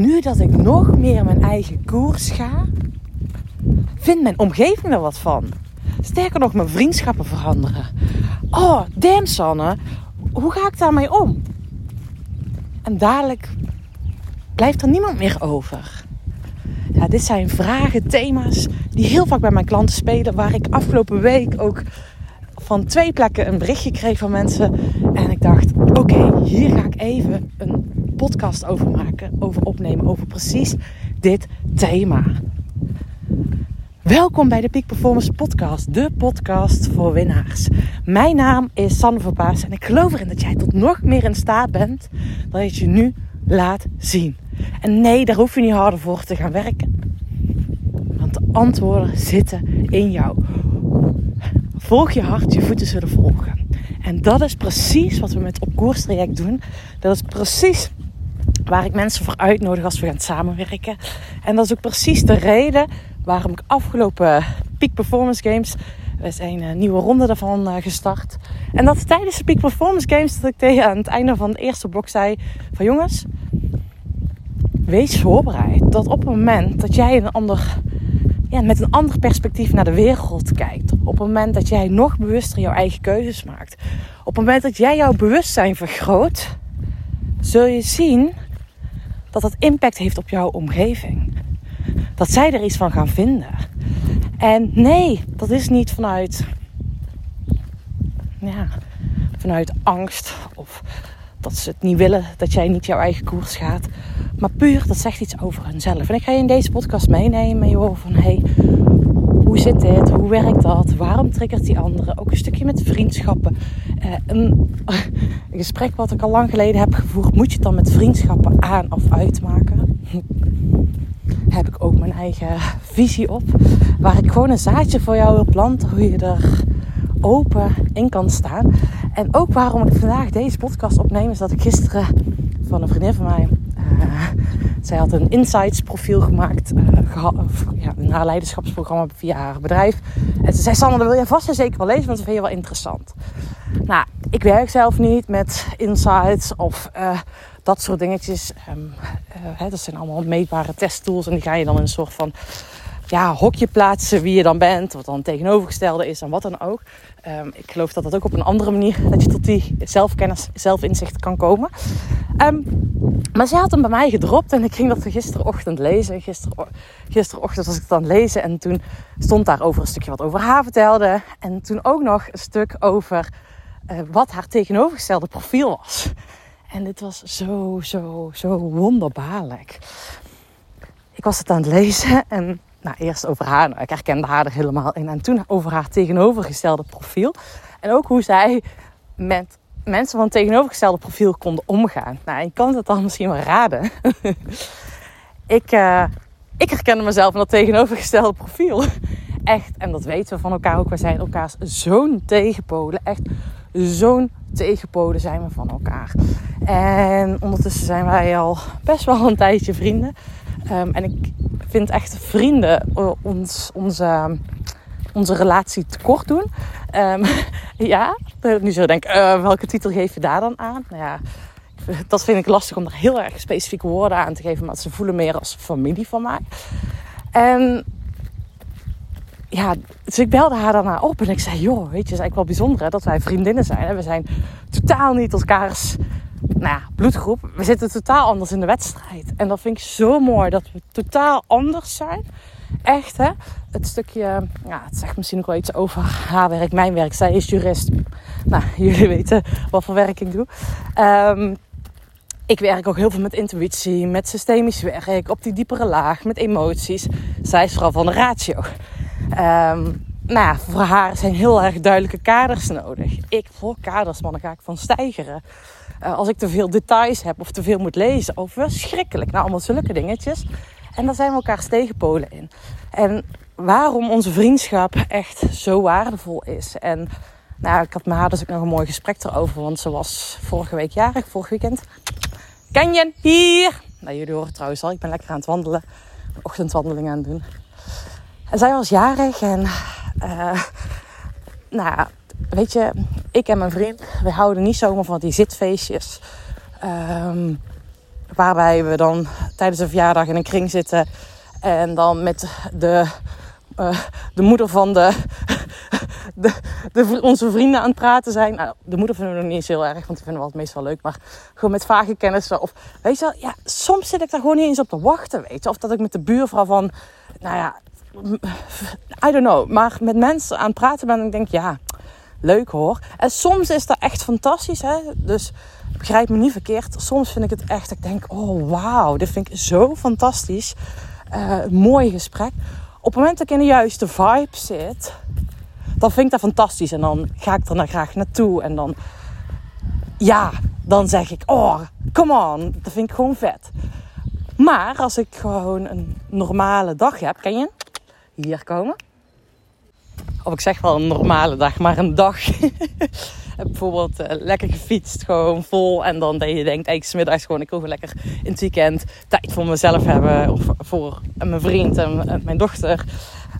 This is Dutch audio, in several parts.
nu dat ik nog meer mijn eigen koers ga, vindt mijn omgeving er wat van. Sterker nog, mijn vriendschappen veranderen. Oh, damn Sanne, hoe ga ik daarmee om? En dadelijk blijft er niemand meer over. Ja, dit zijn vragen, thema's die heel vaak bij mijn klanten spelen. Waar ik afgelopen week ook van twee plekken een berichtje kreeg van mensen. En ik dacht, oké, hier ga ik even een podcast over maken, over opnemen, over precies dit thema. Welkom bij de Peak Performance Podcast, de podcast voor winnaars. Mijn naam is Sanne Verbaas en ik geloof erin dat jij tot nog meer in staat bent dan je je nu laat zien. En nee, daar hoef je niet harder voor te gaan werken. Want de antwoorden zitten in jou. Volg je hart, je voeten zullen volgen. En dat is precies wat we met Op Koers traject doen. Dat is precies waar ik mensen voor uitnodig als we gaan samenwerken. En dat is ook precies de reden waarom ik afgelopen Peak Performance Games. We zijn een nieuwe ronde daarvan eh, gestart. En dat tijdens de Peak Performance Games dat ik tegen aan het einde van de eerste blok zei: van jongens, wees voorbereid dat op het moment dat jij een ander, ja, met een ander perspectief naar de wereld kijkt, op het moment dat jij nog bewuster jouw eigen keuzes maakt, op het moment dat jij jouw bewustzijn vergroot, zul je zien dat dat impact heeft op jouw omgeving. Dat zij er iets van gaan vinden. En nee, dat is niet vanuit, ja, vanuit angst of dat ze het niet willen dat jij niet jouw eigen koers gaat. Maar puur, dat zegt iets over hunzelf. En ik ga je in deze podcast meenemen, joh, van hey, hoe zit dit? Hoe werkt dat? Waarom triggert die andere? Ook een stukje met vriendschappen. Uh, een, gesprek wat ik al lang geleden heb gevoerd. Moet je het dan met vriendschappen aan of uitmaken? heb ik ook mijn eigen visie op. Waar ik gewoon een zaadje voor jou wil planten. Hoe je er open in kan staan. En ook waarom ik vandaag deze podcast opneem. Is dat ik gisteren van een vriendin van mij uh, zij had een insights profiel gemaakt. Uh, ja, een haar leiderschapsprogramma via haar bedrijf. En ze zei, Sanne, dat wil je vast en zeker wel lezen, want dat vind je wel interessant. Nou, ik werk zelf niet met insights of uh, dat soort dingetjes. Um, hè, dat zijn allemaal meetbare testtools. En die ga je dan in een soort van ja, hokje plaatsen wie je dan bent. Wat dan tegenovergestelde is en wat dan ook. Um, ik geloof dat dat ook op een andere manier dat je tot die zelfkennis, zelfinzicht kan komen. Um, maar ze had hem bij mij gedropt en ik ging dat gisterochtend lezen. Gister, gisterochtend was ik het aan het lezen en toen stond daar over een stukje wat over haar vertelde. En toen ook nog een stuk over uh, wat haar tegenovergestelde profiel was. En dit was zo, zo, zo wonderbaarlijk. Ik was het aan het lezen en nou, eerst over haar. Nou, ik herkende haar er helemaal in. En toen over haar tegenovergestelde profiel. En ook hoe zij met mensen van tegenovergestelde profiel konden omgaan. Nou, je kan het dan misschien wel raden. ik, uh, ik herkende mezelf in dat tegenovergestelde profiel. Echt, en dat weten we van elkaar ook. We zijn elkaars zo'n tegenpolen. Echt zo'n tegenpolen zijn we van elkaar. En ondertussen zijn wij al best wel een tijdje vrienden. Um, en ik vind echt vrienden uh, ons, onze, onze relatie tekort doen. Um, ja, nu zo denk uh, welke titel geef je daar dan aan? Nou ja, dat vind ik lastig om er heel erg specifieke woorden aan te geven. Maar ze voelen meer als familie van mij. En ja, dus ik belde haar daarna op en ik zei: Joh, weet je, het is eigenlijk wel bijzonder hè, dat wij vriendinnen zijn. We zijn totaal niet elkaars nou ja, bloedgroep. We zitten totaal anders in de wedstrijd. En dat vind ik zo mooi dat we totaal anders zijn. Echt hè. Het stukje, ja, het zegt misschien ook wel iets over haar werk, mijn werk. Zij is jurist. Nou, jullie weten wat voor werk ik doe. Um, ik werk ook heel veel met intuïtie, met systemisch werk, op die diepere laag, met emoties. Zij is vooral van de ratio. Um, nou voor haar zijn heel erg duidelijke kaders nodig. Ik voor kaders, man, dan ga ik van stijgeren. Uh, als ik te veel details heb of te veel moet lezen. Of verschrikkelijk. Nou, allemaal zulke dingetjes. En daar zijn we elkaar tegenpolen in. En waarom onze vriendschap echt zo waardevol is. En nou, ik had met haar dus ook nog een mooi gesprek erover. Want ze was vorige week jarig, vorig weekend. je hier! Nou, jullie horen trouwens al, ik ben lekker aan het wandelen. Ochtendwandeling aan het doen. En zij was jarig en... Uh, nou weet je, ik en mijn vriend, we houden niet zomaar van die zitfeestjes. Um, Waarbij we dan tijdens een verjaardag in een kring zitten. En dan met de, uh, de moeder van de, de, de, onze vrienden aan het praten zijn. Nou, de moeder vinden we nog niet eens heel erg, want die vinden we het meestal leuk. Maar gewoon met vage kennissen. Of weet je wel, ja, soms zit ik daar gewoon niet eens op te wachten, weet je. Of dat ik met de buurvrouw van, nou ja, I don't know. Maar met mensen aan het praten ben en ik denk, ja, leuk hoor. En soms is dat echt fantastisch, hè. Dus begrijp me niet verkeerd. Soms vind ik het echt, ik denk, oh wauw, dit vind ik zo fantastisch. Uh, mooi gesprek. Op het moment dat ik in de juiste vibe zit, dan vind ik dat fantastisch. En dan ga ik er naar graag naartoe. En dan, ja, dan zeg ik, oh, come on. Dat vind ik gewoon vet. Maar als ik gewoon een normale dag heb, ken je? Hier komen. Of ik zeg wel een normale dag, maar een dag. bijvoorbeeld uh, lekker gefietst, gewoon vol. En dan dat je denkt, eigenlijk smiddags gewoon, ik wil lekker in het weekend tijd voor mezelf hebben. Of voor mijn vriend en mijn dochter.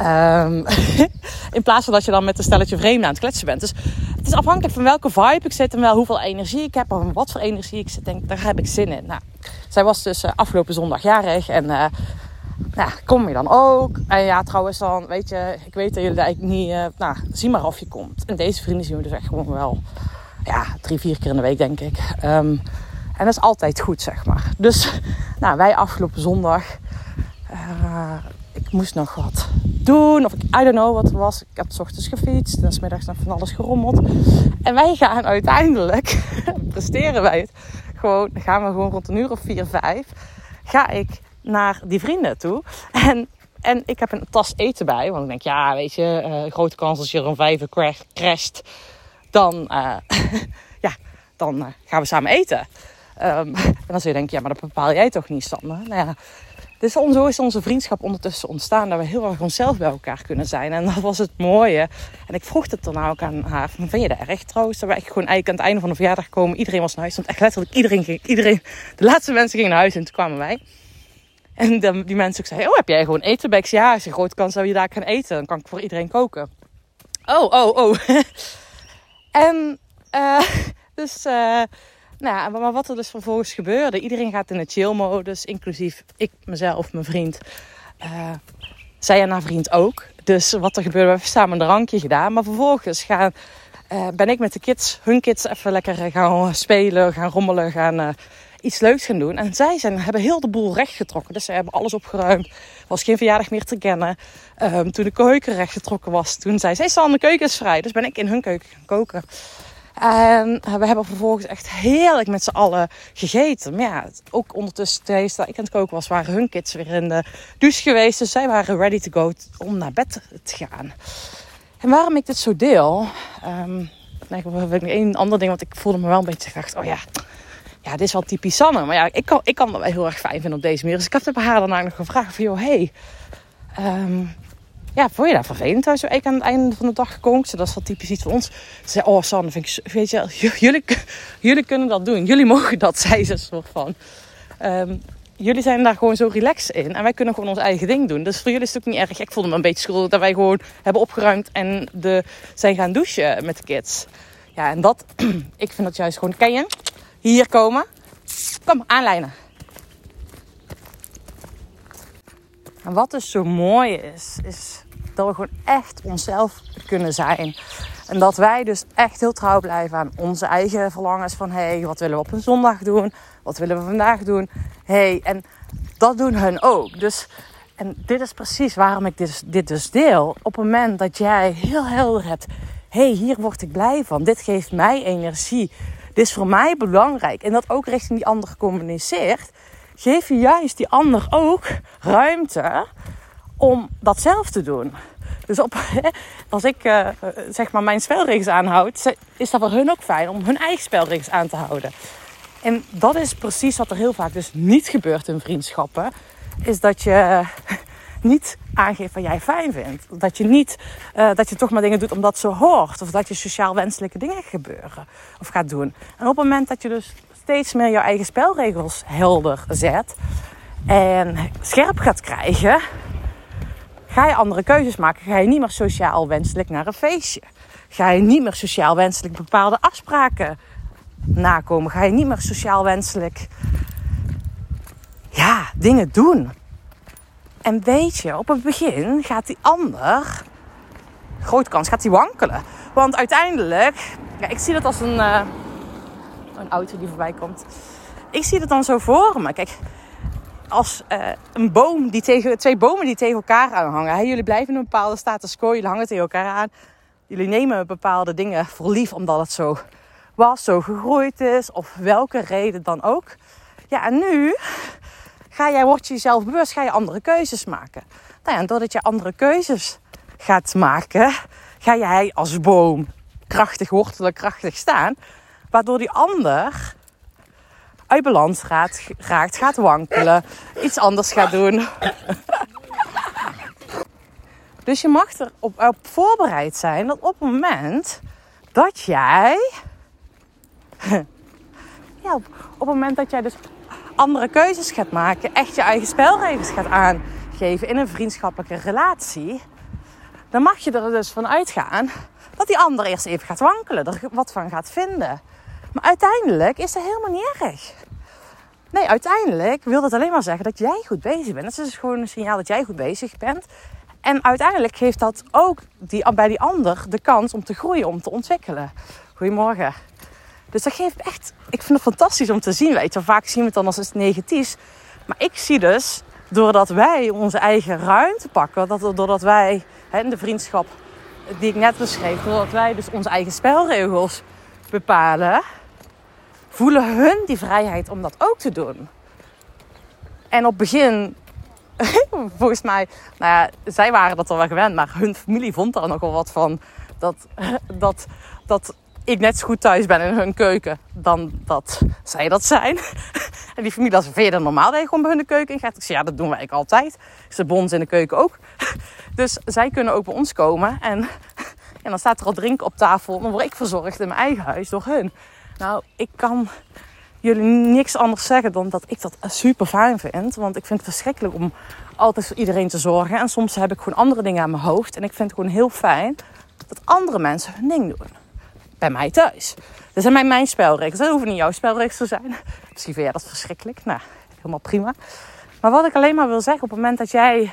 Um, in plaats van dat je dan met een stelletje vreemden aan het kletsen bent. Dus het is afhankelijk van welke vibe ik zit en wel hoeveel energie ik heb. En wat voor energie ik zit. Denk, daar heb ik zin in. Nou, zij was dus uh, afgelopen zondag jarig. En uh, nou, kom je dan ook? En ja, trouwens dan, weet je, ik weet dat jullie eigenlijk niet... Uh, nou, zie maar of je komt. En deze vrienden zien we dus echt gewoon wel... Ja, drie, vier keer in de week, denk ik. Um, en dat is altijd goed, zeg maar. Dus, nou, wij afgelopen zondag... Uh, ik moest nog wat doen. Of ik, I don't know wat was. Ik heb s ochtends gefietst. En smiddags nog van alles gerommeld. En wij gaan uiteindelijk, presteren wij het. Gewoon, gaan we gewoon rond een uur of vier, vijf. Ga ik naar die vrienden toe. En, en ik heb een tas eten bij. Want ik denk, ja, weet je, uh, grote kans als je er om vijf uur crasht. Dan, uh, ja, dan uh, gaan we samen eten. Um, en dan zul je denken, ja, maar dat bepaal jij toch niet, Sander? Nou ja, dus zo is onze vriendschap ondertussen ontstaan. Dat we heel erg onszelf bij elkaar kunnen zijn. En dat was het mooie. En ik vroeg het dan ook aan haar. Vind je dat echt trouwens? Dat we echt gewoon eigenlijk aan het einde van de verjaardag komen. Iedereen was naar huis. Want echt letterlijk iedereen ging. Iedereen, de laatste mensen gingen naar huis. En toen kwamen wij. En die mensen ook zeiden. Oh, heb jij gewoon eten bij? Ja, als je grote kans zou je daar gaan eten. Dan kan ik voor iedereen koken. Oh, oh, oh. en uh, dus... Uh, nou, maar wat er dus vervolgens gebeurde, iedereen gaat in de chill-modus, inclusief ik, mezelf, mijn vriend. Uh, zij en haar vriend ook. Dus wat er gebeurde, we hebben samen een drankje gedaan. Maar vervolgens gaan, ben ik met de kids, hun kids, even lekker gaan spelen, gaan rommelen, gaan iets leuks gaan doen. En zij zijn, hebben heel de boel rechtgetrokken. Dus ze hebben alles opgeruimd. Er was geen verjaardag meer te kennen. Um, toen de keuken rechtgetrokken was, toen zei zij, San, de keuken vrij. Dus ben ik in hun keuken gaan koken. En we hebben vervolgens echt heerlijk met z'n allen gegeten. Maar ja, ook ondertussen tijdens dat ik aan het koken was, waren hun kids weer in de douche geweest. Dus zij waren ready to go om naar bed te gaan. En waarom ik dit zo deel... Um, nee, ik heb één ander ding, want ik voelde me wel een beetje gedacht, oh ja, ja, dit is wel typisch Sanne. Maar ja, ik kan, ik kan dat wel heel erg fijn vinden op deze manier. Dus ik heb haar daarna nog gevraagd van, joh, hey, um, ja, vond je dat vervelend als ik aan het einde van de dag gekookt? Dat is wel typisch iets voor ons. Ze zei, oh Sanne, vind ik, weet je, jullie, jullie kunnen dat doen. Jullie mogen dat, zei ze soort van. Um, jullie zijn daar gewoon zo relaxed in. En wij kunnen gewoon ons eigen ding doen. Dus voor jullie is het ook niet erg. Ik voelde me een beetje schuldig dat wij gewoon hebben opgeruimd en de, zijn gaan douchen met de kids. Ja, en dat, ik vind dat juist gewoon, ken je? Hier komen. Kom, aanlijnen. En wat dus zo mooi is, is dat we gewoon echt onszelf kunnen zijn. En dat wij dus echt heel trouw blijven aan onze eigen verlangens. Van hé, hey, wat willen we op een zondag doen? Wat willen we vandaag doen? hey, en dat doen hun ook. Dus, en dit is precies waarom ik dit, dit dus deel. Op het moment dat jij heel helder hebt. Hé, hey, hier word ik blij van. Dit geeft mij energie. Dit is voor mij belangrijk. En dat ook richting die ander communiceert. Geef je juist die ander ook ruimte om dat zelf te doen. Dus op, als ik uh, zeg maar mijn spelregels aanhoud, is dat voor hun ook fijn om hun eigen spelregels aan te houden. En dat is precies wat er heel vaak dus niet gebeurt in vriendschappen. Is dat je niet aangeeft wat jij fijn vindt. Dat je niet, uh, dat je toch maar dingen doet omdat zo hoort. Of dat je sociaal wenselijke dingen gebeuren of gaat doen. En op het moment dat je dus steeds meer jouw eigen spelregels helder zet en scherp gaat krijgen, Ga je andere keuzes maken? Ga je niet meer sociaal wenselijk naar een feestje? Ga je niet meer sociaal wenselijk bepaalde afspraken nakomen? Ga je niet meer sociaal wenselijk dingen doen. En weet je, op het begin gaat die ander, grote kans, gaat die wankelen. Want uiteindelijk, ja, ik zie dat als een, uh, een auto die voorbij komt. Ik zie het dan zo voor me. Kijk, als uh, een boom die tegen, twee bomen die tegen elkaar aanhangen. Hè? Jullie blijven in een bepaalde status quo, jullie hangen tegen elkaar aan. Jullie nemen bepaalde dingen voor lief omdat het zo was, zo gegroeid is, of welke reden dan ook. Ja, en nu ga jij, word je jezelf bewust, ga je andere keuzes maken. Nou ja, en doordat je andere keuzes gaat maken, ga jij als boom krachtig wortelen, krachtig staan. Waardoor die ander uit balans raakt, raakt gaat wankelen, iets anders gaat doen. dus je mag erop op voorbereid zijn dat op het moment dat jij. ja, op, op het moment dat jij dus andere keuzes gaat maken, echt je eigen spelregels gaat aangeven in een vriendschappelijke relatie, dan mag je er dus van uitgaan dat die ander eerst even gaat wankelen, er wat van gaat vinden. Maar uiteindelijk is dat helemaal niet erg. Nee, uiteindelijk wil dat alleen maar zeggen dat jij goed bezig bent. Dat is dus gewoon een signaal dat jij goed bezig bent. En uiteindelijk geeft dat ook die, bij die ander de kans om te groeien, om te ontwikkelen. Goedemorgen. Dus dat geeft echt, ik vind het fantastisch om te zien. Weet je, vaak zien we het dan als iets negatiefs. Maar ik zie dus, doordat wij onze eigen ruimte pakken, dat, doordat wij hè, in de vriendschap die ik net beschreef, doordat wij dus onze eigen spelregels bepalen, voelen hun die vrijheid om dat ook te doen. En op begin, volgens mij, nou ja, zij waren dat al wel gewend, maar hun familie vond er nogal wat van. Dat, dat, dat ik net zo goed thuis ben in hun keuken dan dat zij dat zijn. En die familie, is verder normaal dat je bij hun de keuken in gaat. Ik zei, ja, dat doen wij eigenlijk altijd. Ze bons in de keuken ook. Dus zij kunnen ook bij ons komen. En, en dan staat er al drinken op tafel. Dan word ik verzorgd in mijn eigen huis door hun. Nou, ik kan jullie niks anders zeggen dan dat ik dat super fijn vind. Want ik vind het verschrikkelijk om altijd voor iedereen te zorgen. En soms heb ik gewoon andere dingen aan mijn hoofd. En ik vind het gewoon heel fijn dat andere mensen hun ding doen bij mij thuis. Dat zijn mijn, mijn spelregels. Dat hoeven niet jouw spelregels te zijn. Misschien vind jij dat verschrikkelijk. Nou, helemaal prima. Maar wat ik alleen maar wil zeggen, op het moment dat jij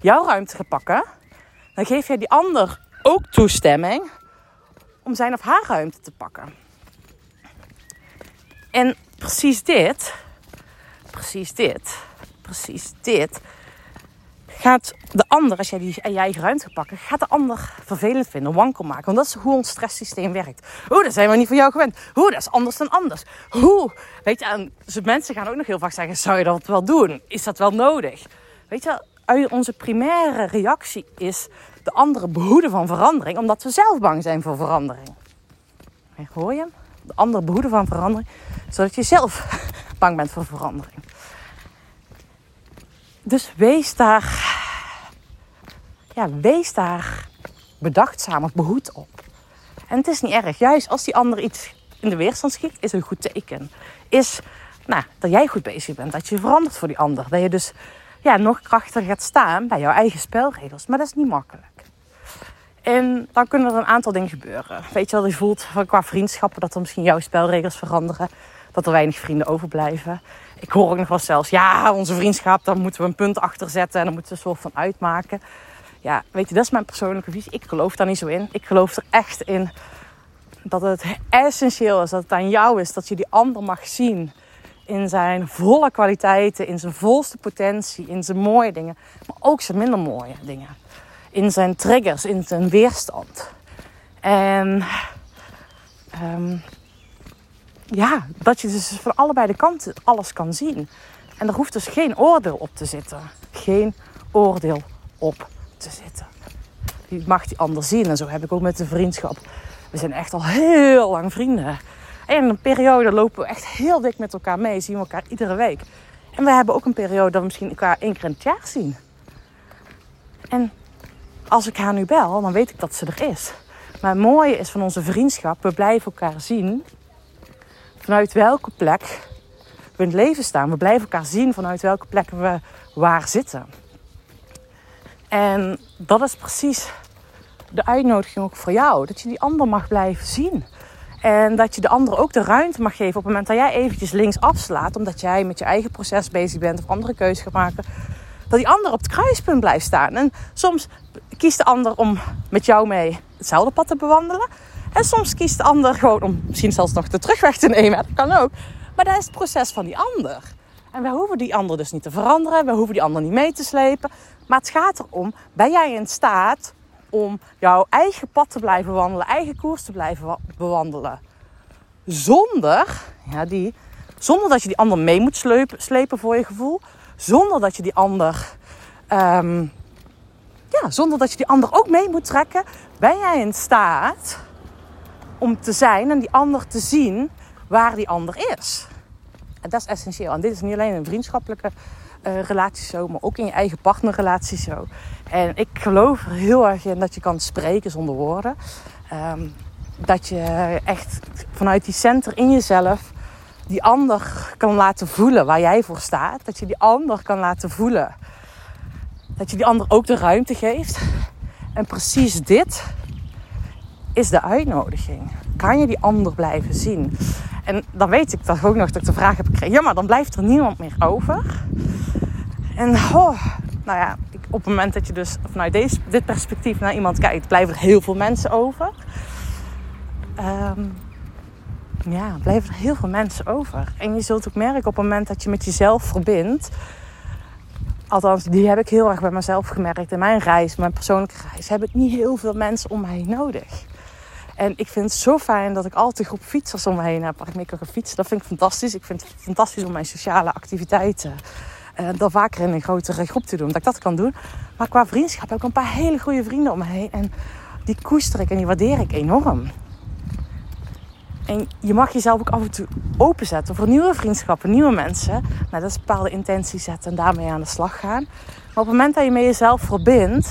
jouw ruimte gaat pakken, dan geef jij die ander ook toestemming om zijn of haar ruimte te pakken. En precies dit, precies dit, precies dit gaat de ander, als jij die jij eigen ruimte pakken, gaat de ander vervelend vinden, wankel maken. Want dat is hoe ons stresssysteem werkt. Hoe, dat zijn we niet van jou gewend. Hoe, dat is anders dan anders. Hoe, weet je, en mensen gaan ook nog heel vaak zeggen, zou je dat wel doen? Is dat wel nodig? Weet je, onze primaire reactie is de andere behoeden van verandering, omdat we zelf bang zijn voor verandering. Hoor je hem? De andere behoeden van verandering, zodat je zelf bang bent voor verandering. Dus wees daar, ja, wees daar bedachtzaam of behoed op. En het is niet erg. Juist als die ander iets in de weerstand schiet, is een goed teken. Is nou, dat jij goed bezig bent. Dat je verandert voor die ander. Dat je dus ja, nog krachtiger gaat staan bij jouw eigen spelregels. Maar dat is niet makkelijk. En dan kunnen er een aantal dingen gebeuren. Weet je wel, je voelt qua vriendschappen dat er misschien jouw spelregels veranderen. Dat er weinig vrienden overblijven ik hoor ook nog wel zelfs, ja, onze vriendschap, daar moeten we een punt achter zetten en dan moeten we een soort van uitmaken. Ja, weet je, dat is mijn persoonlijke visie. Ik geloof daar niet zo in. Ik geloof er echt in dat het essentieel is, dat het aan jou is, dat je die ander mag zien in zijn volle kwaliteiten, in zijn volste potentie, in zijn mooie dingen, maar ook zijn minder mooie dingen. In zijn triggers, in zijn weerstand. En um, ja, dat je dus van allebei de kanten alles kan zien. En er hoeft dus geen oordeel op te zitten. Geen oordeel op te zitten. Je mag die ander zien. En zo heb ik ook met de vriendschap. We zijn echt al heel lang vrienden. En een periode lopen we echt heel dik met elkaar mee. Zien we elkaar iedere week. En we hebben ook een periode dat we misschien elkaar één keer in het jaar zien. En als ik haar nu bel, dan weet ik dat ze er is. Maar het mooie is van onze vriendschap, we blijven elkaar zien vanuit welke plek we in het leven staan. We blijven elkaar zien vanuit welke plek we waar zitten. En dat is precies de uitnodiging ook voor jou. Dat je die ander mag blijven zien. En dat je de ander ook de ruimte mag geven op het moment dat jij eventjes links afslaat. Omdat jij met je eigen proces bezig bent of andere keuzes gaat maken. Dat die ander op het kruispunt blijft staan. En soms kiest de ander om met jou mee hetzelfde pad te bewandelen. En soms kiest de ander gewoon om misschien zelfs nog de terugweg te nemen. Dat kan ook. Maar dat is het proces van die ander. En we hoeven die ander dus niet te veranderen. We hoeven die ander niet mee te slepen. Maar het gaat erom, ben jij in staat om jouw eigen pad te blijven wandelen, eigen koers te blijven bewandelen. Zonder, ja, die, zonder dat je die ander mee moet slepen, slepen voor je gevoel. Zonder dat je die ander, um, ja, zonder dat je die ander ook mee moet trekken. Ben jij in staat om te zijn en die ander te zien waar die ander is. Dat is essentieel. En dit is niet alleen een vriendschappelijke uh, relatie zo, maar ook in je eigen partnerrelatie zo. En ik geloof er heel erg in dat je kan spreken zonder woorden. Um, dat je echt vanuit die center in jezelf die ander kan laten voelen waar jij voor staat. Dat je die ander kan laten voelen. Dat je die ander ook de ruimte geeft. En precies dit is de uitnodiging. Kan je die ander blijven zien? En dan weet ik dat ook nog dat ik de vraag heb gekregen. Ja, maar dan blijft er niemand meer over. En oh, nou ja, op het moment dat je dus vanuit deze, dit perspectief naar iemand kijkt, blijven er heel veel mensen over. Um, ja, blijven er heel veel mensen over. En je zult ook merken op het moment dat je met jezelf verbindt. Althans, die heb ik heel erg bij mezelf gemerkt. In mijn reis, mijn persoonlijke reis, heb ik niet heel veel mensen om mij nodig. En ik vind het zo fijn dat ik altijd groep fietsers om me heen heb waar ik mee kan fietsen. Dat vind ik fantastisch. Ik vind het fantastisch om mijn sociale activiteiten uh, dan vaker in een grotere groep te doen. Dat ik dat kan doen. Maar qua vriendschap heb ik een paar hele goede vrienden om me heen. En die koester ik en die waardeer ik enorm. En je mag jezelf ook af en toe openzetten voor nieuwe vriendschappen, nieuwe mensen. Nou, dat is bepaalde intentie zetten en daarmee aan de slag gaan. Maar op het moment dat je met jezelf verbindt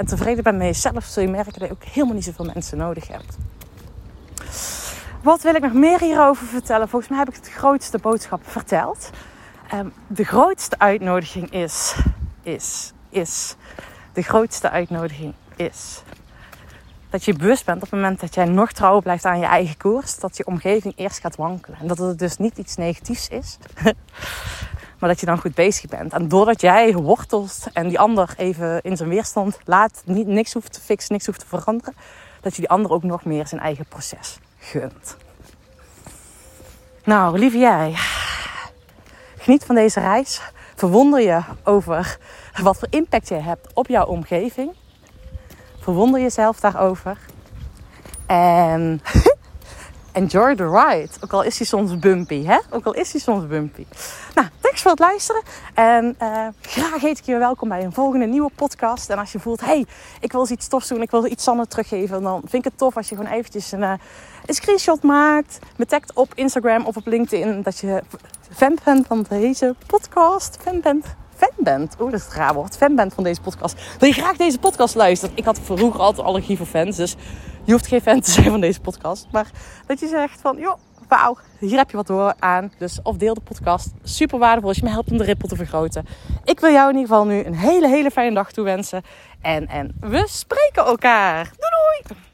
en tevreden bent met jezelf, zul je merken dat je ook helemaal niet zoveel mensen nodig hebt. Wat wil ik nog meer hierover vertellen? Volgens mij heb ik het grootste boodschap verteld. Um, de grootste uitnodiging is, is, is. De grootste uitnodiging is dat je bewust bent op het moment dat jij nog trouw blijft aan je eigen koers, dat je omgeving eerst gaat wankelen. En dat het dus niet iets negatiefs is, maar dat je dan goed bezig bent. En doordat jij wortelt en die ander even in zijn weerstand laat, niet, niks hoeft te fixen, niks hoeft te veranderen, dat je die ander ook nog meer zijn eigen proces gunt. Nou, lieve jij, geniet van deze reis. Verwonder je over wat voor impact je hebt op jouw omgeving. Verwonder jezelf daarover. En enjoy the ride. Ook al is hij soms bumpy, hè? Ook al is hij soms bumpy. Nou, thanks voor het luisteren. En uh, graag heet ik je welkom bij een volgende nieuwe podcast. En als je voelt, hey, ik wil iets tofs doen. Ik wil iets Sanne teruggeven. Dan vind ik het tof als je gewoon eventjes een, uh, een screenshot maakt. Me op Instagram of op LinkedIn. Dat je fan bent van deze podcast. Fan bent fan bent. Oh, dat is het raar woord. Fan bent van deze podcast. Wil je graag deze podcast luisteren? Ik had vroeger altijd allergie voor fans. Dus je hoeft geen fan te zijn van deze podcast. Maar dat je zegt van, joh, wauw, hier heb je wat door aan. Dus of deel de podcast. Super waardevol als je me helpt om de rippel te vergroten. Ik wil jou in ieder geval nu een hele, hele fijne dag toewensen. En, en we spreken elkaar. Doei doei!